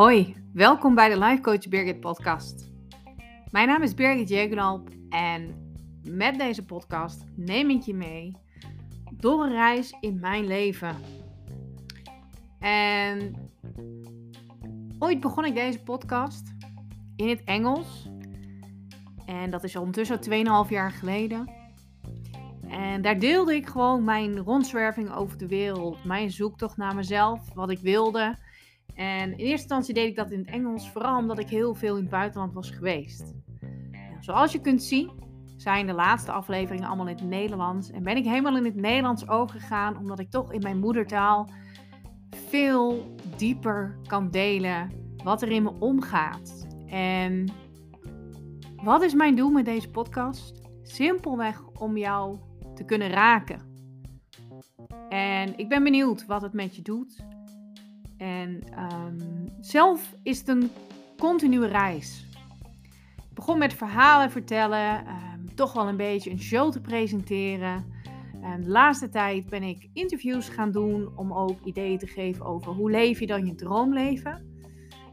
Hoi, welkom bij de Life Coach Birgit podcast. Mijn naam is Birgit Jegenalp en met deze podcast neem ik je mee door een reis in mijn leven. En ooit begon ik deze podcast in het Engels. En dat is ondertussen al 2,5 jaar geleden. En daar deelde ik gewoon mijn rondzwerving over de wereld, mijn zoektocht naar mezelf, wat ik wilde en in eerste instantie deed ik dat in het Engels, vooral omdat ik heel veel in het buitenland was geweest. Zoals je kunt zien, zijn de laatste afleveringen allemaal in het Nederlands. En ben ik helemaal in het Nederlands overgegaan, omdat ik toch in mijn moedertaal veel dieper kan delen wat er in me omgaat. En wat is mijn doel met deze podcast? Simpelweg om jou te kunnen raken. En ik ben benieuwd wat het met je doet. En um, zelf is het een continue reis. Ik begon met verhalen vertellen, um, toch wel een beetje een show te presenteren. En de laatste tijd ben ik interviews gaan doen om ook ideeën te geven over hoe leef je dan je droomleven.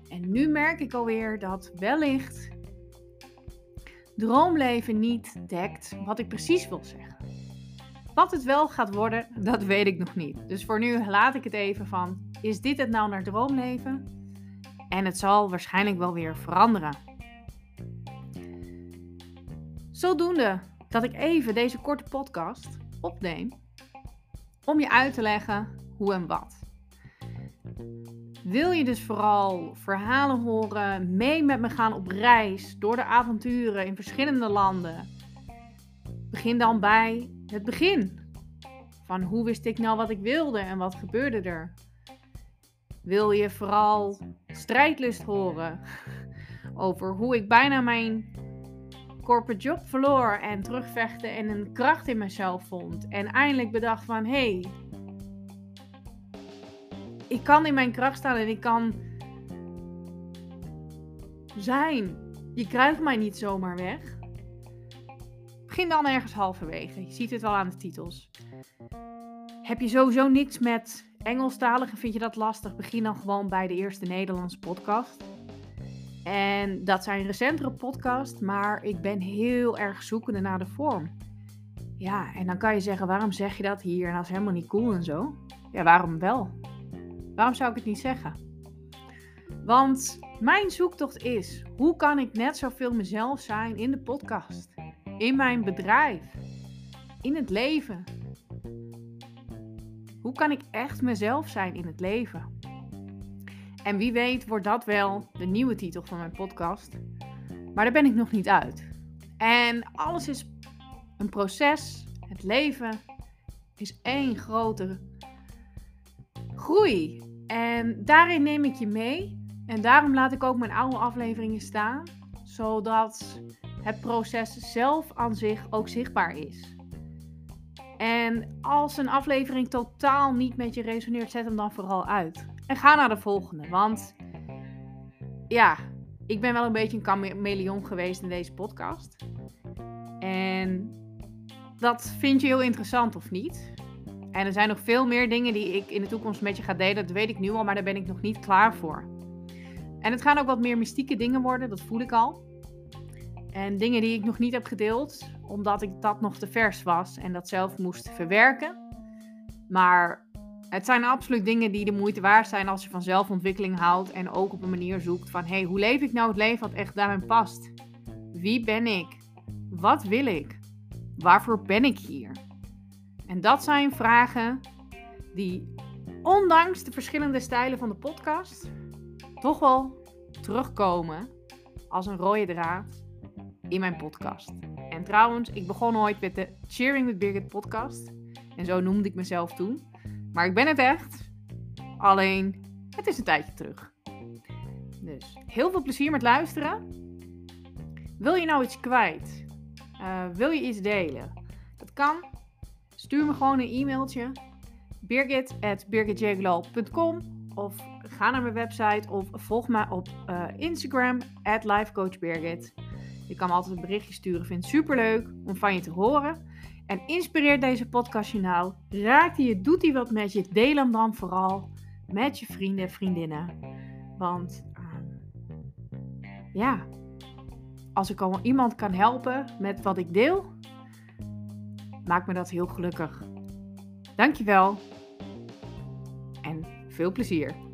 En nu merk ik alweer dat wellicht droomleven niet dekt wat ik precies wil zeggen. Wat het wel gaat worden, dat weet ik nog niet. Dus voor nu laat ik het even van is dit het nou naar droomleven? En het zal waarschijnlijk wel weer veranderen. Zodoende dat ik even deze korte podcast opneem om je uit te leggen hoe en wat. Wil je dus vooral verhalen horen, mee met me gaan op reis door de avonturen in verschillende landen? Begin dan bij het begin. Van hoe wist ik nou wat ik wilde en wat gebeurde er? Wil je vooral strijdlust horen over hoe ik bijna mijn corporate job verloor en terugvechten en een kracht in mezelf vond en eindelijk bedacht van hé, hey, ik kan in mijn kracht staan en ik kan zijn. Je krijgt mij niet zomaar weg. Begin dan ergens halverwege. Je ziet het al aan de titels. Heb je sowieso niks met Engelstaligen vind je dat lastig? Begin dan gewoon bij de eerste Nederlandse podcast. En dat zijn recentere podcasts, maar ik ben heel erg zoekende naar de vorm. Ja, en dan kan je zeggen, waarom zeg je dat hier en dat is helemaal niet cool en zo? Ja, waarom wel? Waarom zou ik het niet zeggen? Want mijn zoektocht is, hoe kan ik net zoveel mezelf zijn in de podcast? In mijn bedrijf? In het leven? Hoe kan ik echt mezelf zijn in het leven? En wie weet wordt dat wel de nieuwe titel van mijn podcast. Maar daar ben ik nog niet uit. En alles is een proces. Het leven is één grote groei. En daarin neem ik je mee. En daarom laat ik ook mijn oude afleveringen staan. Zodat het proces zelf aan zich ook zichtbaar is. En als een aflevering totaal niet met je resoneert, zet hem dan vooral uit. En ga naar de volgende. Want ja, ik ben wel een beetje een chameleon geweest in deze podcast. En dat vind je heel interessant of niet? En er zijn nog veel meer dingen die ik in de toekomst met je ga delen. Dat weet ik nu al, maar daar ben ik nog niet klaar voor. En het gaan ook wat meer mystieke dingen worden, dat voel ik al. En dingen die ik nog niet heb gedeeld, omdat ik dat nog te vers was en dat zelf moest verwerken. Maar het zijn absoluut dingen die de moeite waard zijn als je van zelfontwikkeling houdt en ook op een manier zoekt van hey, hoe leef ik nou het leven wat echt daarin past? Wie ben ik? Wat wil ik? Waarvoor ben ik hier? En dat zijn vragen die, ondanks de verschillende stijlen van de podcast, toch wel terugkomen als een rode draad in mijn podcast. En trouwens, ik begon ooit met de Cheering with Birgit podcast. En zo noemde ik mezelf toen. Maar ik ben het echt. Alleen, het is een tijdje terug. Dus heel veel plezier met luisteren. Wil je nou iets kwijt? Uh, wil je iets delen? Dat kan. Stuur me gewoon een e-mailtje. birgit.birgitjeglal.com Of ga naar mijn website of volg me op uh, Instagram at lifecoachbirgit. Je kan me altijd een berichtje sturen. Vind het superleuk om van je te horen. En inspireert deze podcast je nou? Raakt hij je? Doet hij wat met je? Deel hem dan vooral met je vrienden en vriendinnen. Want uh, ja, als ik al iemand kan helpen met wat ik deel, maakt me dat heel gelukkig. Dankjewel en veel plezier.